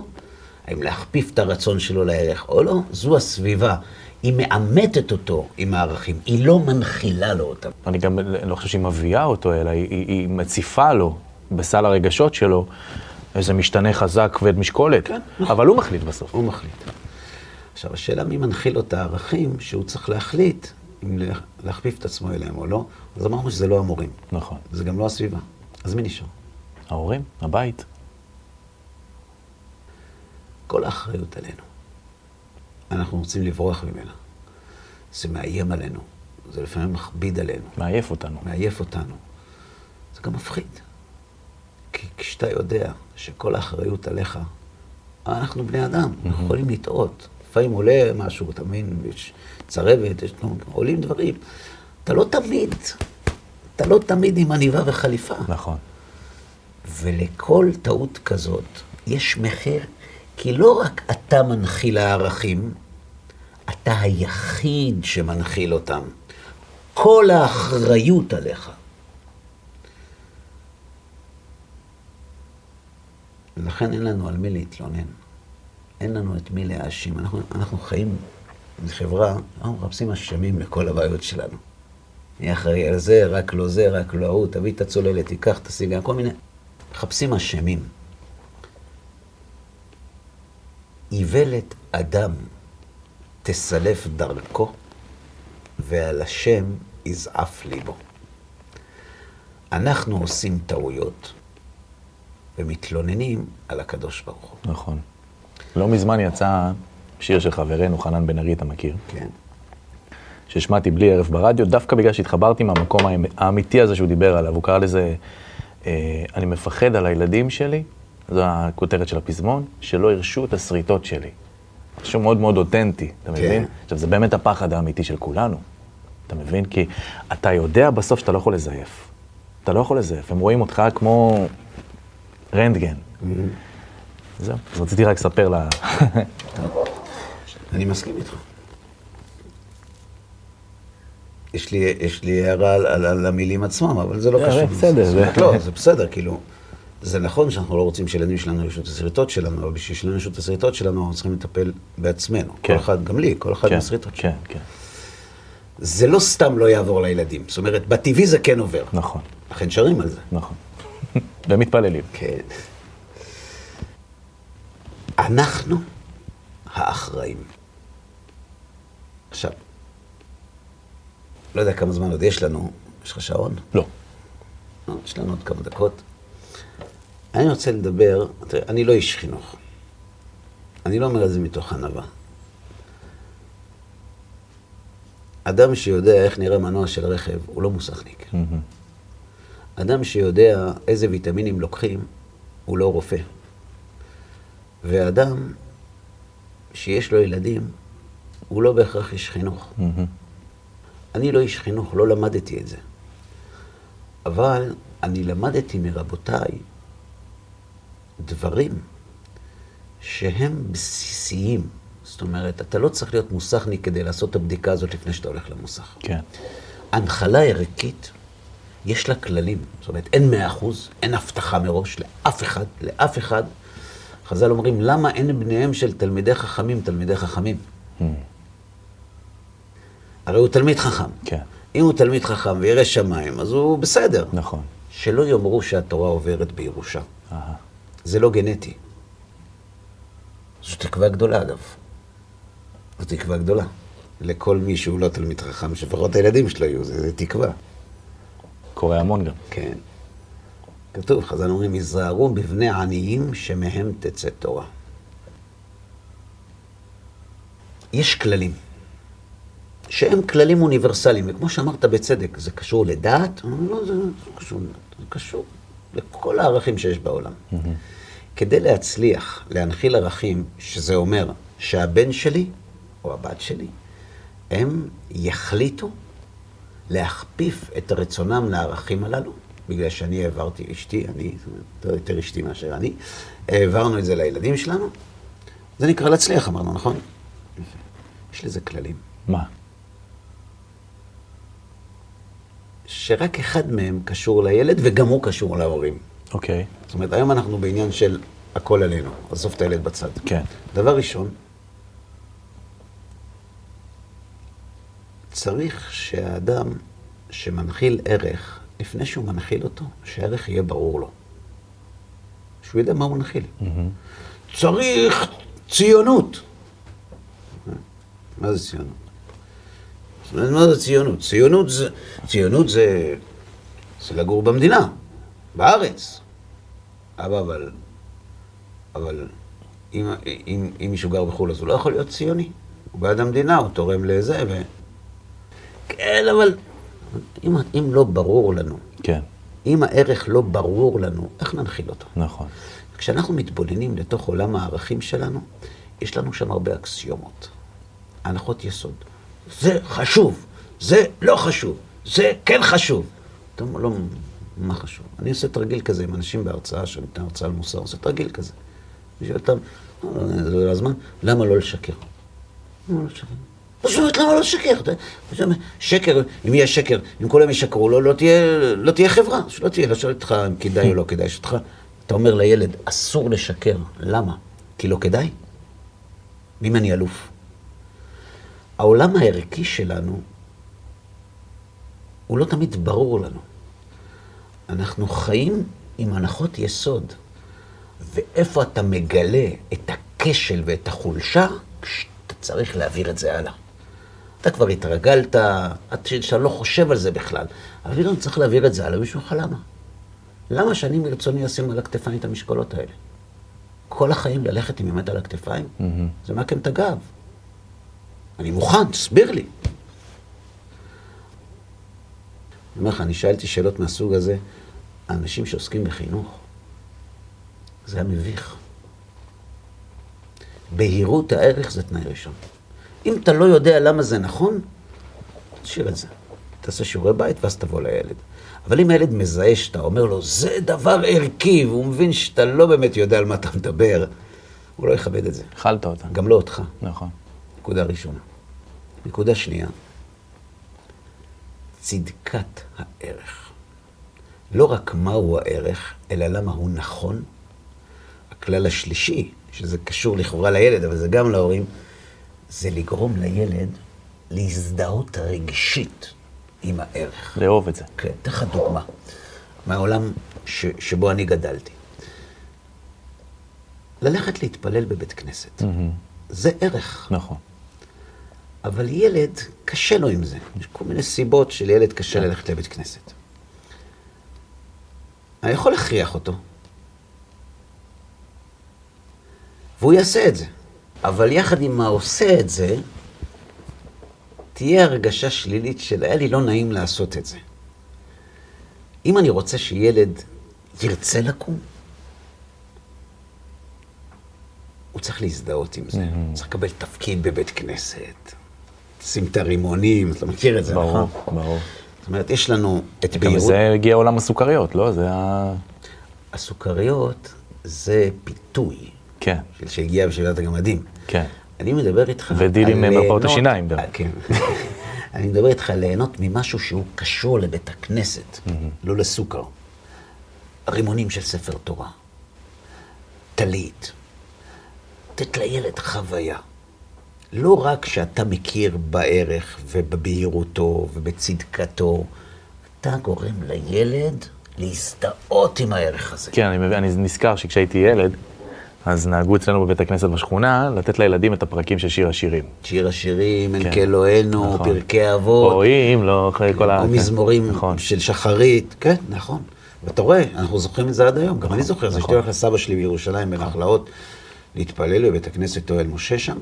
האם להכפיף את הרצון שלו לערך או לא? זו הסביבה. היא מאמתת אותו עם הערכים, היא לא מנחילה לו אותם. אני גם לא חושב שהיא מביאה אותו, אלא היא, היא, היא מציפה לו בסל הרגשות שלו איזה משתנה חזק כבד משקולת, כן. אבל הוא מחליט בסוף. הוא מחליט. עכשיו, השאלה מי מנחיל לו את הערכים שהוא צריך להחליט אם לה- להכפיף את עצמו אליהם או לא, אז אמרנו שזה לא המורים, נכון. זה גם לא הסביבה. אז מי נשאר? ההורים, הבית. כל האחריות עלינו. אנחנו רוצים לברוח ממנה. זה מאיים עלינו, זה לפעמים מכביד עלינו, מעייף אותנו. מעייף אותנו. זה גם מפחיד. כי כשאתה יודע שכל האחריות עליך, אנחנו בני אדם, אנחנו יכולים לטעות. לפעמים עולה משהו, אתה מבין, צרבת, יש, עולים דברים. אתה לא תמיד, אתה לא תמיד עם עניבה וחליפה. נכון. ולכל טעות כזאת יש מחיר, כי לא רק אתה מנחיל הערכים, אתה היחיד שמנחיל אותם. כל האחריות עליך. ולכן אין לנו על מי להתלונן. אין לנו את מי להאשים. אנחנו, אנחנו חיים בחברה, אנחנו מחפשים אשמים לכל הבעיות שלנו. מי אחראי על זה, רק לא זה, רק לא ההוא, תביא את הצוללת, תיקח, תשיג, כל מיני. מחפשים אשמים. איוולת אדם תסלף דרכו, ועל השם יזעף ליבו. אנחנו עושים טעויות ומתלוננים על הקדוש ברוך הוא. נכון. לא מזמן יצא שיר של חברנו, חנן בן ארי, אתה מכיר? כן. שהשמעתי בלי ערב ברדיו, דווקא בגלל שהתחברתי מהמקום האמ- האמיתי הזה שהוא דיבר עליו. הוא קרא לזה, אה, אני מפחד על הילדים שלי, זו הכותרת של הפזמון, שלא הרשו את השריטות שלי. משהו מאוד מאוד אותנטי, אתה כן. מבין? עכשיו, זה באמת הפחד האמיתי של כולנו, אתה מבין? כי אתה יודע בסוף שאתה לא יכול לזייף. אתה לא יכול לזייף, הם רואים אותך כמו רנטגן. זהו, אז רציתי רק לספר לה... [LAUGHS] אני מסכים איתך. יש לי, יש לי הערה על, על, על המילים עצמם, אבל זה לא אה, קשור. בסדר, זה- לא, זה בסדר, כאילו, זה נכון שאנחנו לא רוצים שילדים שלנו ירשו את השריטות שלנו, אבל בשביל שלנו ירשו את השריטות שלנו, אנחנו צריכים לטפל בעצמנו. כן. כל אחד, גם לי, כל אחד כן, מהשריטות שלו. כן, כן, זה לא סתם לא יעבור לילדים. זאת אומרת, בטבעי זה כן עובר. נכון, לכן שרים על זה. נכון. [LAUGHS] ומתפללים. כן. אנחנו האחראים. עכשיו, לא יודע כמה זמן עוד יש לנו, יש לך שעון? לא. לא, יש לנו עוד כמה דקות. אני רוצה לדבר, תראה, אני לא איש חינוך. אני לא אומר את זה מתוך ענווה. אדם שיודע איך נראה מנוע של רכב, הוא לא מוסכניק. מהמם. אדם שיודע איזה ויטמינים לוקחים, הוא לא רופא. ואדם שיש לו ילדים, הוא לא בהכרח איש חינוך. מהמם. אני לא איש חינוך, לא למדתי את זה. אבל אני למדתי מרבותיי דברים שהם בסיסיים. זאת אומרת, אתה לא צריך להיות מוסכניק כדי לעשות את הבדיקה הזאת לפני שאתה הולך למוסך. כן. הנחלה ערכית, יש לה כללים. זאת אומרת, אין מאה אחוז, אין הבטחה מראש לאף אחד, לאף אחד. חז"ל אומרים, למה אין בניהם של תלמידי חכמים תלמידי חכמים? הרי הוא תלמיד חכם. כן. אם הוא תלמיד חכם וירא שמיים, אז הוא בסדר. נכון. שלא יאמרו שהתורה עוברת בירושה. אהה. זה לא גנטי. זו תקווה גדולה, אגב. זו תקווה גדולה. לכל מי שהוא לא תלמיד חכם, שלפחות הילדים שלו יהיו, זה, זה תקווה. קורה המון גם. כן. כתוב, חז"ל אומרים, היזהרו בבני עניים שמהם תצא תורה. יש כללים, שהם כללים אוניברסליים, וכמו שאמרת בצדק, זה קשור לדת? לא, זה לא קשור לדת, זה קשור לכל הערכים שיש בעולם. כדי להצליח להנחיל ערכים, שזה אומר שהבן שלי או הבת שלי, הם יחליטו להכפיף את רצונם לערכים הללו, בגלל שאני העברתי, אשתי, אני, יותר- אשתי מאשר אני, העברנו את זה לילדים שלנו. זה נקרא להצליח, אמרנו, נכון? יש לזה כללים. מה? שרק אחד מהם קשור לילד, וגם הוא קשור להורים. אוקיי, זאת אומרת, היום אנחנו בעניין של הכל עלינו, עזוב את הילד בצד. כן. דבר ראשון, צריך שהאדם שמנחיל ערך, לפני שהוא מנחיל אותו, שהערך יהיה ברור לו. שהוא יודע מה הוא מנחיל. צריך ציונות. מה זה ציונות? זאת אומרת, מה זה ציונות? ציונות זה, ציונות זה, זה לגור במדינה, בארץ. אבא, אבל, אבל אם, אם, אם מישהו גר בחו"ל, אז הוא לא יכול להיות ציוני. הוא בעד המדינה, הוא תורם לזה, ו... כן, אבל אם, אם לא ברור לנו, כן, אם הערך לא ברור לנו, איך ננחיל אותו? נכון. כשאנחנו מתבוננים לתוך עולם הערכים שלנו, יש לנו שם הרבה אקסיומות, הנחות יסוד. זה חשוב, זה לא חשוב, זה כן חשוב. אתה אומר, לא, מה חשוב? אני עושה תרגיל כזה עם אנשים בהרצאה, שאני נותן הרצאה על מוסר, עושה תרגיל כזה. אני שואל אותם, "אה, זה לא הזמן, למה לא? למה לא לשקר? פשוט, למה לא לשקר? שקר, אם יהיה שקר, אם כולם ישקרו, לא, לא, תהיה, לא תהיה חברה, שלא תהיה, לא שואל אותך אם כדאי או לא כדאי, יש אותך, אתה אומר לילד, אסור לשקר, למה? כי לא כדאי? ואם אני אלוף? העולם הערכי שלנו, הוא לא תמיד ברור לנו. אנחנו חיים עם הנחות יסוד, ואיפה אתה מגלה את הכשל ואת החולשה, כשאתה צריך להעביר את זה הלאה. אתה כבר התרגלת, עד שאתה לא חושב על זה בכלל, אבל פתאום צריך להעביר את זה הלאה, מישהו לך למה? למה שאני מרצוני אשים על הכתפיים את המשקולות האלה? כל החיים ללכת עם אמת על הכתפיים? זה מעקם את הגב. אני מוכן, תסביר לי. אני אומר לך, אני שאלתי שאלות מהסוג הזה, האנשים שעוסקים בחינוך, זה היה מביך. בהירות הערך זה תנאי ראשון. אם אתה לא יודע למה זה נכון, תשאיר את זה. תעשה שיעורי בית ואז תבוא לילד. אבל אם הילד מזהה שאתה אומר לו, זה דבר ערכי, והוא מבין שאתה לא באמת יודע על מה אתה מדבר, הוא לא יכבד את זה. אכלת אותה. גם לא אותך. נכון. נקודה ראשונה. נקודה שנייה, צדקת הערך. לא רק מהו הערך, אלא למה הוא נכון. הכלל השלישי, שזה קשור לכאורה לילד, אבל זה גם להורים, זה לגרום לילד להזדהות רגשית עם הערך. לאהוב את זה. כן, אתן לך דוגמה מהעולם ש, שבו אני גדלתי. ללכת להתפלל בבית כנסת, זה ערך. נכון. אבל ילד, קשה לו עם זה. יש כל מיני סיבות שלילד קשה ללכת לבית כנסת. אני יכול להכריח אותו, והוא יעשה את זה. אבל יחד עם העושה את זה, תהיה הרגשה שלילית של היה לי לא נעים לעשות את זה. אם אני רוצה שילד ירצה לקום, הוא צריך להזדהות עם זה. הוא צריך לקבל תפקיד בבית כנסת, שים את הרימונים, אתה מכיר את זה, ברור, נכון? ברור. זאת אומרת, יש לנו את גם בהירות. זה הגיע עולם הסוכריות, לא? זה ה... הסוכריות זה פיתוי כן, של שהגיע בשבילת הגמדים. כן. אני מדבר איתך ודילים על ממרפאות ליהנות- השיניים גם. אה, כן. [LAUGHS] אני מדבר איתך על ליהנות ממשהו שהוא קשור לבית הכנסת, לא לסוכר. רימונים של ספר תורה, טלית, לתת לילד חוויה. לא רק שאתה מכיר בערך ובבהירותו ובצדקתו, אתה גורם לילד להזדהות עם הערך הזה. כן, אני, מבין, אני נזכר שכשהייתי ילד, אז נהגו אצלנו בבית הכנסת בשכונה לתת לילדים את הפרקים של שיר השירים. שיר השירים, אין כן. כאלוהינו, נכון. פרקי אבות. או אם, לא, אחרי כל ה... או. מזמורים נכון. של שחרית, כן, נכון. ואתה רואה, אנחנו זוכרים את זה עד היום, גם אני זוכר, זה נכון. שהייתי הולך לסבא שלי בירושלים בנחלאות, להתפלל בבית הכנסת אוהל משה שם,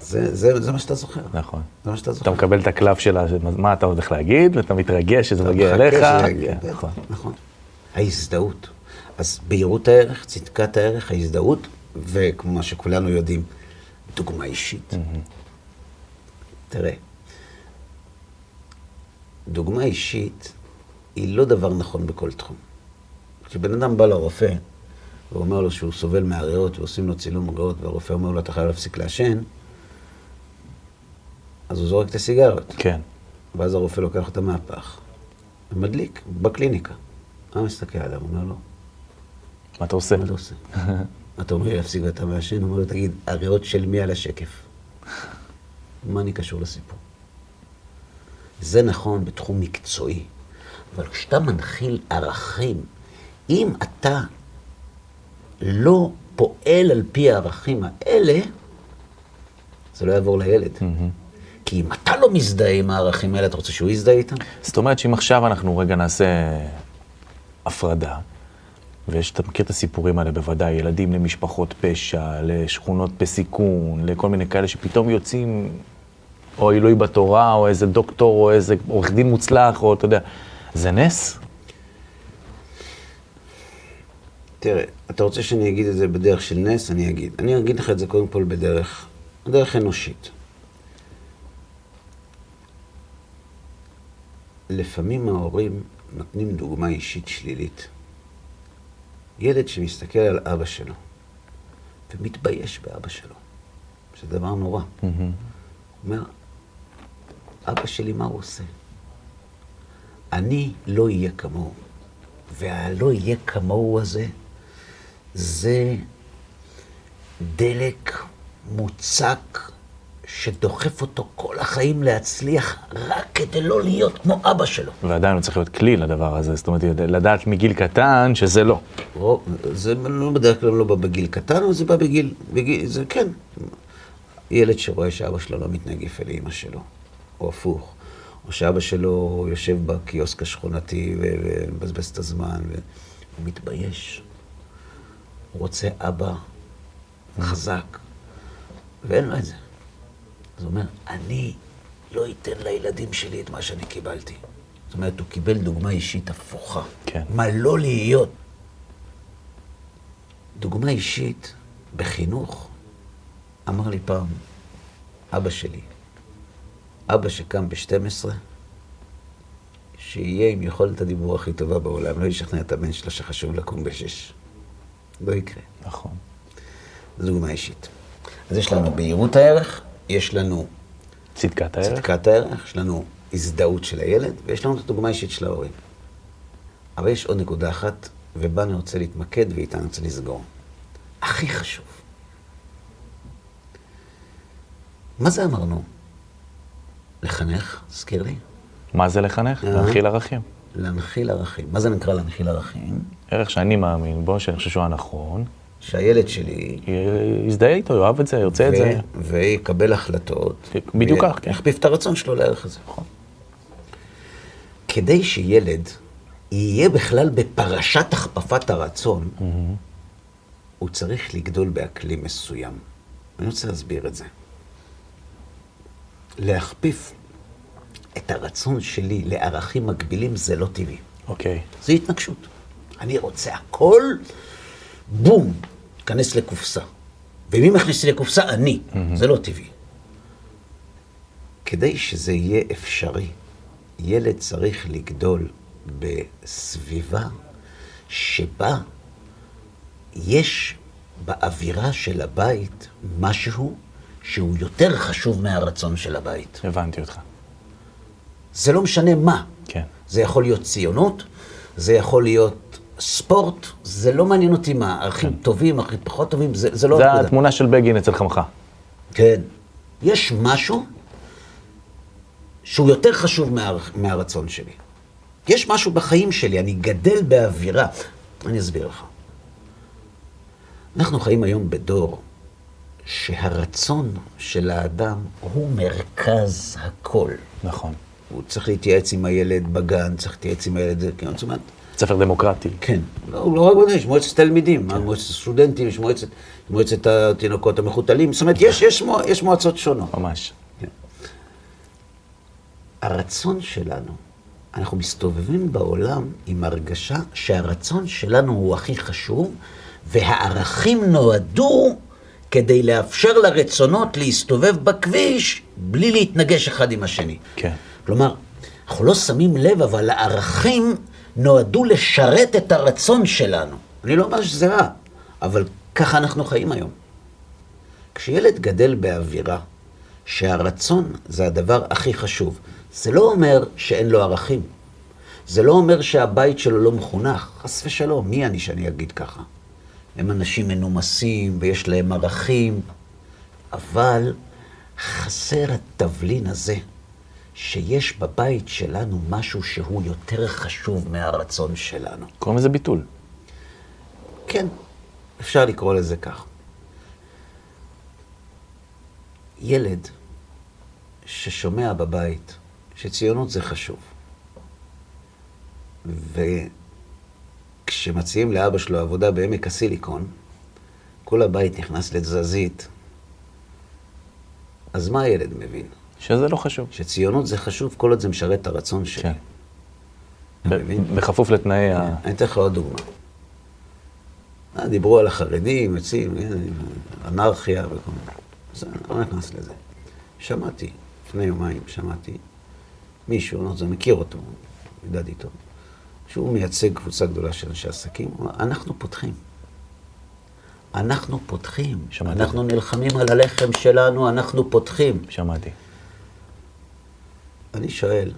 זה, זה, זה מה שאתה זוכר. נכון. זה מה שאתה אתה זוכר. מקבל את הקלף של מה אתה הולך להגיד, ואתה מתרגש שזה אתה מגיע מחכה אליך. שזה יגיע, כן, בטח, נכון. נכון. ההזדהות. אז בהירות הערך, צדקת הערך, ההזדהות, וכמו שכולנו יודעים, דוגמה אישית. תראה, דוגמה אישית היא לא דבר נכון בכל תחום. כשבן אדם בא לרופא, והוא אומר לו שהוא סובל מהריאות, ועושים לו צילום ריאות, והרופא אומר לו, אתה חייב להפסיק לעשן, אז הוא זורק את הסיגריות. כן, ואז הרופא לוקח אותה מהפח, מדליק, בקליניקה. אבא מסתכל עליו, אומר לו, מה אתה עושה? מה אתה עושה? [LAUGHS] אתה אומר לי להפסיק ואתה מעשן? הוא אומר לו, תגיד, הריאות של מי על השקף? [LAUGHS] מה אני קשור לסיפור? זה נכון בתחום מקצועי, אבל כשאתה מנחיל ערכים, אם אתה לא פועל על פי הערכים האלה, זה לא יעבור לילד. כי אם אתה לא מזדהה עם הערכים האלה, אתה רוצה שהוא יזדהה איתם? זאת אומרת שאם עכשיו אנחנו רגע נעשה הפרדה, ויש, אתה מכיר את הסיפורים האלה בוודאי, ילדים למשפחות פשע, לשכונות בסיכון, לכל מיני כאלה שפתאום יוצאים, או עילוי בתורה, או איזה דוקטור, או איזה עורך דין מוצלח, או אתה יודע, זה נס? תראה, אתה רוצה שאני אגיד את זה בדרך של נס? אני אגיד. אני אגיד לך את זה קודם כל בדרך, בדרך אנושית. לפעמים ההורים נותנים דוגמה אישית שלילית. ילד שמסתכל על אבא שלו ומתבייש באבא שלו, זה דבר נורא. הוא אומר, אבא שלי, מה הוא עושה? אני לא אהיה כמוהו. והלא יהיה כמוהו הזה, זה דלק מוצק שדוחף אותו כל החיים להצליח רק כדי לא להיות כמו אבא שלו. ועדיין הוא צריך להיות כלי לדבר הזה, זאת אומרת, לדעת מגיל קטן שזה לא. או, זה לא בדרך כלל לא בא בגיל קטן, אבל זה בא בגיל, בגיל, זה כן. ילד שרואה שאבא שלו לא מתנהג יפה לאמא שלו, או הפוך. או שאבא שלו יושב בקיוסק השכונתי ומבזבז את הזמן, והוא מתבייש. הוא רוצה אבא חזק, ואין לו את זה. אז הוא אומר, אני לא אתן לילדים שלי את מה שאני קיבלתי. זאת אומרת, הוא קיבל דוגמה אישית הפוכה. כן. מה לא להיות. דוגמה אישית בחינוך, אמר לי פעם אבא שלי, אבא שקם ב-12, שיהיה עם יכולת הדיבור הכי טובה בעולם, לא ישכנע את הבן שלו שחשוב לקום ב-6. לא יקרה. נכון. זו דוגמה אישית. אז יש לנו בהירות הערך, יש לנו צדקת הערך. צדקת הערך, יש לנו הזדהות של הילד, ויש לנו את הדוגמה האישית של ההורים. אבל יש עוד נקודה אחת, ובה אני רוצה להתמקד ואיתה אני רוצה לסגור. הכי חשוב. מה זה אמרנו? לחנך, תזכיר לי. מה זה לחנך? אה. להנחיל ערכים. להנחיל ערכים. מה זה נקרא להנחיל ערכים? ערך שאני מאמין בו, שאני חושב שהוא הנכון, שהילד שלי... יזדהה איתו, יאהב את זה, ירצה את זה. ויקבל החלטות. בדיוק כך, כן. יכפיף את הרצון שלו לערך הזה. נכון. כדי שילד יהיה בכלל בפרשת הכפפת הרצון, הוא צריך לגדול באקלים מסוים. אני רוצה להסביר את זה. להכפיף את הרצון שלי לערכים מקבילים זה לא טבעי. אוקיי. זה התנגשות. אני רוצה הכל, בום, תיכנס לקופסה. ומי מכניס לי לקופסה? אני. זה לא טבעי. כדי שזה יהיה אפשרי, ילד צריך לגדול בסביבה שבה יש באווירה של הבית משהו שהוא יותר חשוב מהרצון של הבית. הבנתי אותך. זה לא משנה מה. כן. זה יכול להיות ציונות, זה יכול להיות ספורט, זה לא מעניין אותי מה, ערכים טובים, ערכים פחות טובים, זה, זה לא כן. זה. התמונה של בגין אצל חמך. כן. יש משהו שהוא יותר חשוב מה, מהרצון שלי. יש משהו בחיים שלי, אני גדל באווירה. אני אסביר לך. אנחנו חיים היום בדור שהרצון של האדם הוא מרכז הכל. נכון. הוא צריך להתייעץ עם הילד בגן, צריך להתייעץ עם הילד, כן, זאת אומרת, ספר דמוקרטי. כן. לא, לא רק בגן, יש מועצת תלמידים, כן. מועצת סטודנטים, יש מועצת, מועצת התינוקות המחותלים, זאת אומרת, יש, יש, מוע, יש מועצות שונות. ממש. הרצון שלנו, אנחנו מסתובבים בעולם עם הרגשה שהרצון שלנו הוא הכי חשוב, והערכים נועדו כדי לאפשר לרצונות להסתובב בכביש בלי להתנגש אחד עם השני. כן. כלומר, אנחנו לא שמים לב, אבל הערכים נועדו לשרת את הרצון שלנו. אני לא אומר שזה רע, אבל ככה אנחנו חיים היום. כשילד גדל באווירה שהרצון זה הדבר הכי חשוב, זה לא אומר שאין לו ערכים. זה לא אומר שהבית שלו לא מחונך, חס ושלום, מי אני שאני אגיד ככה? הם אנשים מנומסים ויש להם ערכים, אבל חסר התבלין הזה, שיש בבית שלנו משהו שהוא יותר חשוב מהרצון שלנו. קוראים לזה ביטול. כן, אפשר לקרוא לזה כך. ילד ששומע בבית שציונות זה חשוב, וכשמציעים לאבא שלו עבודה בעמק הסיליקון, כל הבית נכנס לתזזית, אז מה הילד מבין? שזה לא חשוב. שציונות זה חשוב כל עוד זה משרת את הרצון שלי. כן. בכפוף לתנאי ה... אני אתן לך עוד דוגמה. אה, דיברו על החרדים, יוצאים, אנרכיה וכל מיני. אז אני לא נכנס לזה. שמעתי, לפני יומיים שמעתי מישהו, אני לא מכיר אותו, ידעתי איתו, שהוא מייצג קבוצה גדולה של אנשי עסקים, הוא אמר, אנחנו פותחים. אנחנו פותחים. שמעתי. אנחנו נלחמים על הלחם שלנו, אנחנו פותחים. שמעתי. אני שואל,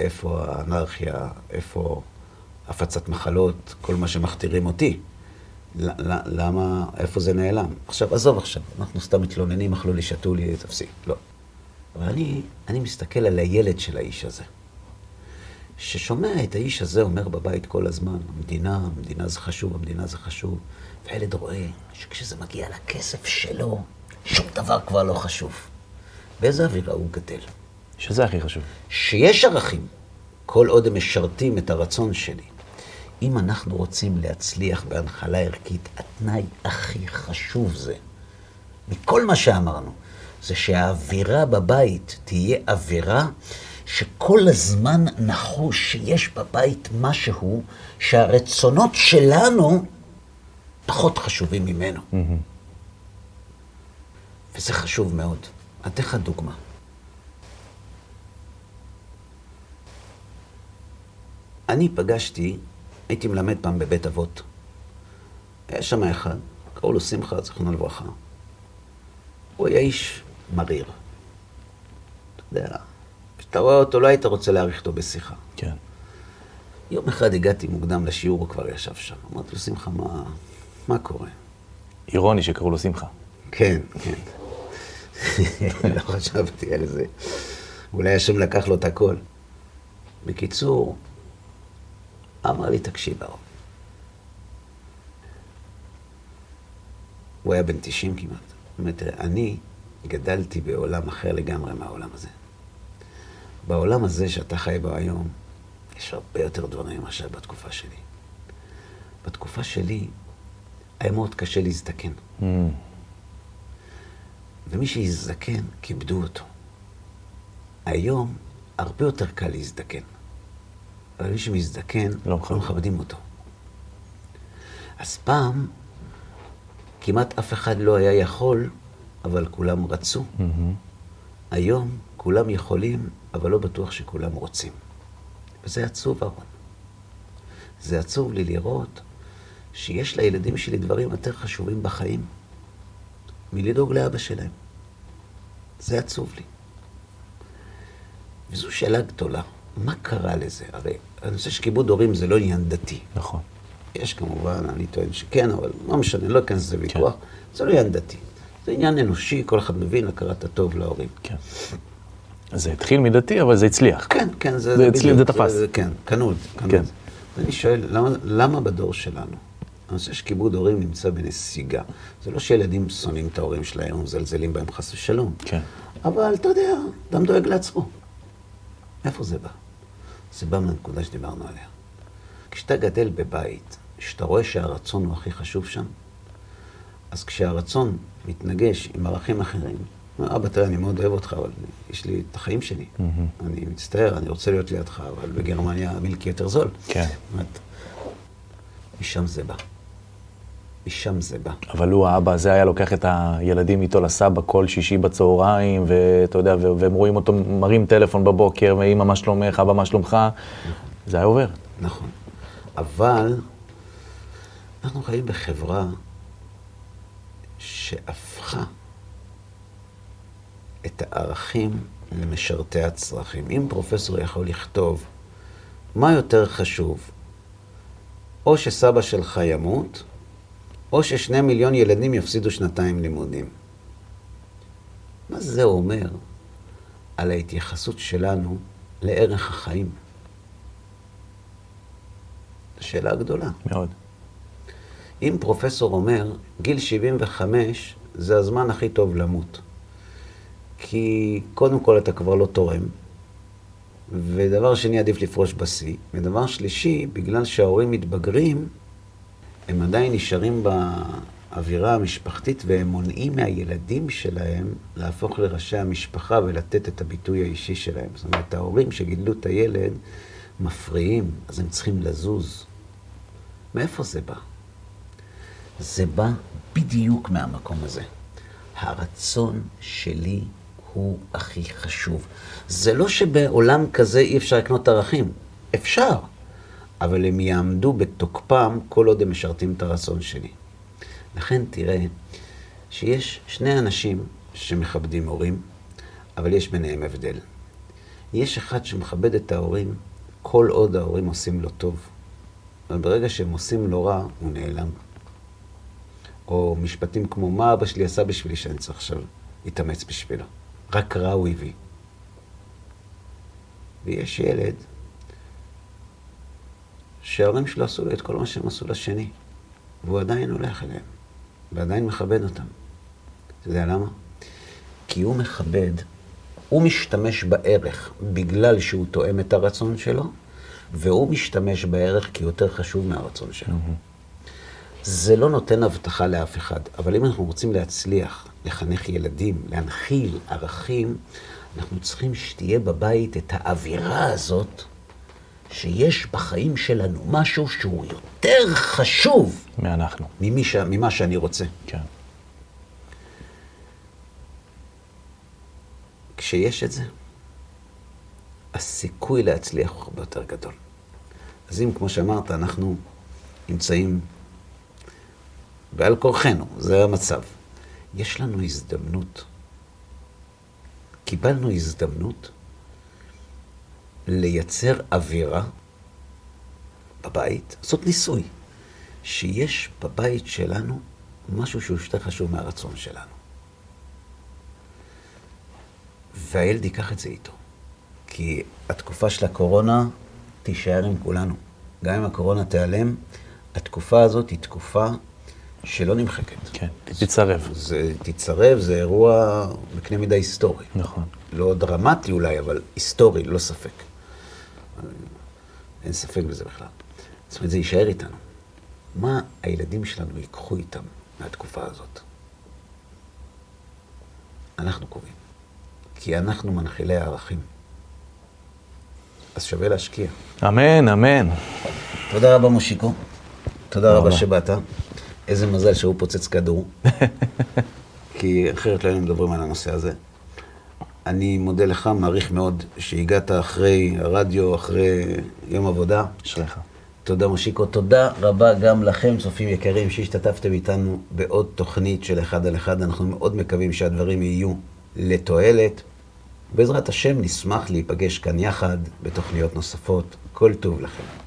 איפה האנרכיה, איפה הפצת מחלות, כל מה שמכתירים אותי? למה, איפה זה נעלם? עכשיו, עזוב עכשיו, אנחנו סתם מתלוננים, אכלו לי, שתו לי, תפסיק. לא. אבל אני, אני מסתכל על הילד של האיש הזה, ששומע את האיש הזה אומר בבית כל הזמן, המדינה, המדינה זה חשוב, המדינה זה חשוב, והילד רואה שכשזה מגיע לכסף שלו, שום דבר כבר לא חשוב. באיזה אווירה הוא גדל? שזה הכי חשוב. שיש ערכים, כל עוד הם משרתים את הרצון שלי. אם אנחנו רוצים להצליח בהנחלה ערכית, התנאי הכי חשוב זה, מכל מה שאמרנו, זה שהאווירה בבית תהיה אווירה שכל הזמן נחוש שיש בבית משהו שהרצונות שלנו פחות חשובים ממנו. וזה חשוב מאוד. אתן לך דוגמה. אני פגשתי, הייתי מלמד פעם בבית אבות. היה שם אחד, קראו לו שמחה, זיכרונו לברכה. הוא היה איש מריר. אתה יודע, כשאתה רואה אותו, לא היית רוצה להעריך אותו בשיחה. כן. יום אחד הגעתי מוקדם לשיעור, הוא כבר ישב שם. אמרתי לו, שמחה, מה, מה קורה? אירוני שקראו לו שמחה. כן, כן. [LAUGHS] לא חשבתי על זה. אולי השם לקח לו את הכל. בקיצור, אמר לי, תקשיב, אהרון. הוא היה בן 90 כמעט. הוא אומר, תראה, אני גדלתי בעולם אחר לגמרי מהעולם הזה. בעולם הזה שאתה חי בו היום, יש הרבה יותר דברים מאשר בתקופה שלי. בתקופה שלי היה מאוד קשה להזדקן. Mm. ומי שהזדקן, כיבדו אותו. היום הרבה יותר קל להזדקן. אבל מי שמזדקן, לא לא מכבדים. אותו. אז פעם, כמעט אף אחד לא היה יכול, אבל כולם רצו. מהמם. היום כולם יכולים, אבל לא בטוח שכולם רוצים. וזה עצוב, אהרון. זה עצוב לי לראות שיש לילדים שלי דברים יותר חשובים בחיים מלדאוג לאבא שלהם. זה עצוב לי. וזו שאלה גדולה. מה קרה לזה? הרי הנושא של כיבוד הורים זה לא עניין דתי. נכון. יש כמובן, אני טוען שכן, אבל לא משנה, לא אכנס לזה ויכוח. זה לא עניין דתי. זה עניין אנושי, כל אחד מבין הכרת הטוב להורים. כן. זה התחיל מדתי, אבל זה הצליח. כן, כן, זה, זה בדיוק, זה תפס. כן, קנו את זה, קנו כן. את זה. ואני שואל, למה, למה בדור שלנו, הנושא של כיבוד הורים נמצא בנסיגה? זה לא שילדים שונאים את ההורים שלהם ומזלזלים בהם חס ושלום. כן. אבל אתה יודע, אדם דואג לעצמו. מאיפה זה בא? זה בא מהנקודה שדיברנו עליה. כשאתה גדל בבית, כשאתה רואה שהרצון הוא הכי חשוב שם, אז כשהרצון מתנגש עם ערכים אחרים, אבא, תראה, אני מאוד אוהב אותך, אבל יש לי את החיים שלי. אני מצטער, אני רוצה להיות לידך, אבל בגרמניה המילקי יותר זול. כן. משם זה בא. משם זה בא. אבל הוא, האבא הזה, היה לוקח את הילדים איתו לסבא כל שישי בצהריים, ואתה יודע, והם רואים אותו מרים טלפון בבוקר, ואמא, מה שלומך, אבא, מה שלומך? זה היה עובר. נכון. אבל אנחנו חיים בחברה שהפכה את הערכים למשרתי הצרכים. אם פרופסור יכול לכתוב מה יותר חשוב? או שסבא שלך ימות, או ששני מיליון ילדים יפסידו שנתיים לימודים. מה זה אומר על ההתייחסות שלנו לערך החיים? זו שאלה גדולה. מאוד. אם פרופסור אומר, גיל 75 זה הזמן הכי טוב למות. כי קודם כל אתה כבר לא תורם, ודבר שני, עדיף לפרוש בשיא, ודבר שלישי, בגלל שההורים מתבגרים, הם עדיין נשארים באווירה המשפחתית והם מונעים מהילדים שלהם להפוך לראשי המשפחה ולתת את הביטוי האישי שלהם. זאת אומרת, ההורים שגידלו את הילד מפריעים, אז הם צריכים לזוז. מאיפה זה בא? זה בא בדיוק מהמקום הזה. הרצון שלי הוא הכי חשוב. זה לא שבעולם כזה אי אפשר לקנות ערכים, אפשר, אבל הם יעמדו בתוקפם כל עוד הם משרתים את הרצון שלי. לכן תראה שיש שני אנשים שמכבדים הורים, אבל יש ביניהם הבדל. יש אחד שמכבד את ההורים כל עוד ההורים עושים לו טוב, אבל ברגע שהם עושים לו רע, הוא נעלם. או משפטים כמו, מה אבא שלי עשה בשבילי שאני צריך עכשיו להתאמץ בשבילו? רק רע הוא הביא. ויש ילד שההורים שלו עשו לו את כל מה שהם עשו לשני, והוא עדיין הולך אליהם, ועדיין מכבד אותם. אתה יודע למה? כי הוא מכבד, הוא משתמש בערך בגלל שהוא תואם את הרצון שלו, והוא משתמש בערך כי יותר חשוב מהרצון שלו. Mm-hmm. זה לא נותן הבטחה לאף אחד, אבל אם אנחנו רוצים להצליח לחנך ילדים, להנחיל ערכים, אנחנו צריכים שתהיה בבית את האווירה הזאת, שיש בחיים שלנו משהו שהוא יותר חשוב. מאנחנו. ממי ממה שאני רוצה. כן. כשיש את זה, הסיכוי להצליח הוא הרבה יותר גדול. אז אם, כמו שאמרת, אנחנו נמצאים בעל כורחנו, זה המצב. יש לנו הזדמנות, קיבלנו הזדמנות לייצר אווירה בבית, לעשות ניסוי, שיש בבית שלנו משהו שהוא יותר חשוב מהרצון שלנו. והילד ייקח את זה איתו. כי התקופה של הקורונה תישאר עם כולנו. גם אם הקורונה תיעלם, התקופה הזאת היא תקופה שלא נמחקת. כן, תצרב. זה תצרב, זה אירוע בקנה מידה היסטורי. נכון. לא דרמטי אולי, אבל היסטורי, ללא ספק. אין ספק בזה בכלל. זאת אומרת, זה יישאר איתנו. מה הילדים שלנו ייקחו איתם מהתקופה הזאת? אנחנו קובעים. כי אנחנו מנחילי הערכים. אז שווה להשקיע. אמן, אמן. תודה רבה, מושיקו. תודה רבה שבאת. איזה מזל שהוא פוצץ כדור, [LAUGHS] כי אחרת לא היינו מדברים על הנושא הזה. אני מודה לך, מעריך מאוד שהגעת אחרי הרדיו, אחרי יום עבודה. אשריך. תודה, מושיקו. תודה רבה גם לכם, צופים יקרים, שהשתתפתם איתנו בעוד תוכנית של אחד על אחד. אנחנו מאוד מקווים שהדברים יהיו לתועלת. בעזרת השם נשמח להיפגש כאן יחד בתוכניות נוספות. כל טוב לכם.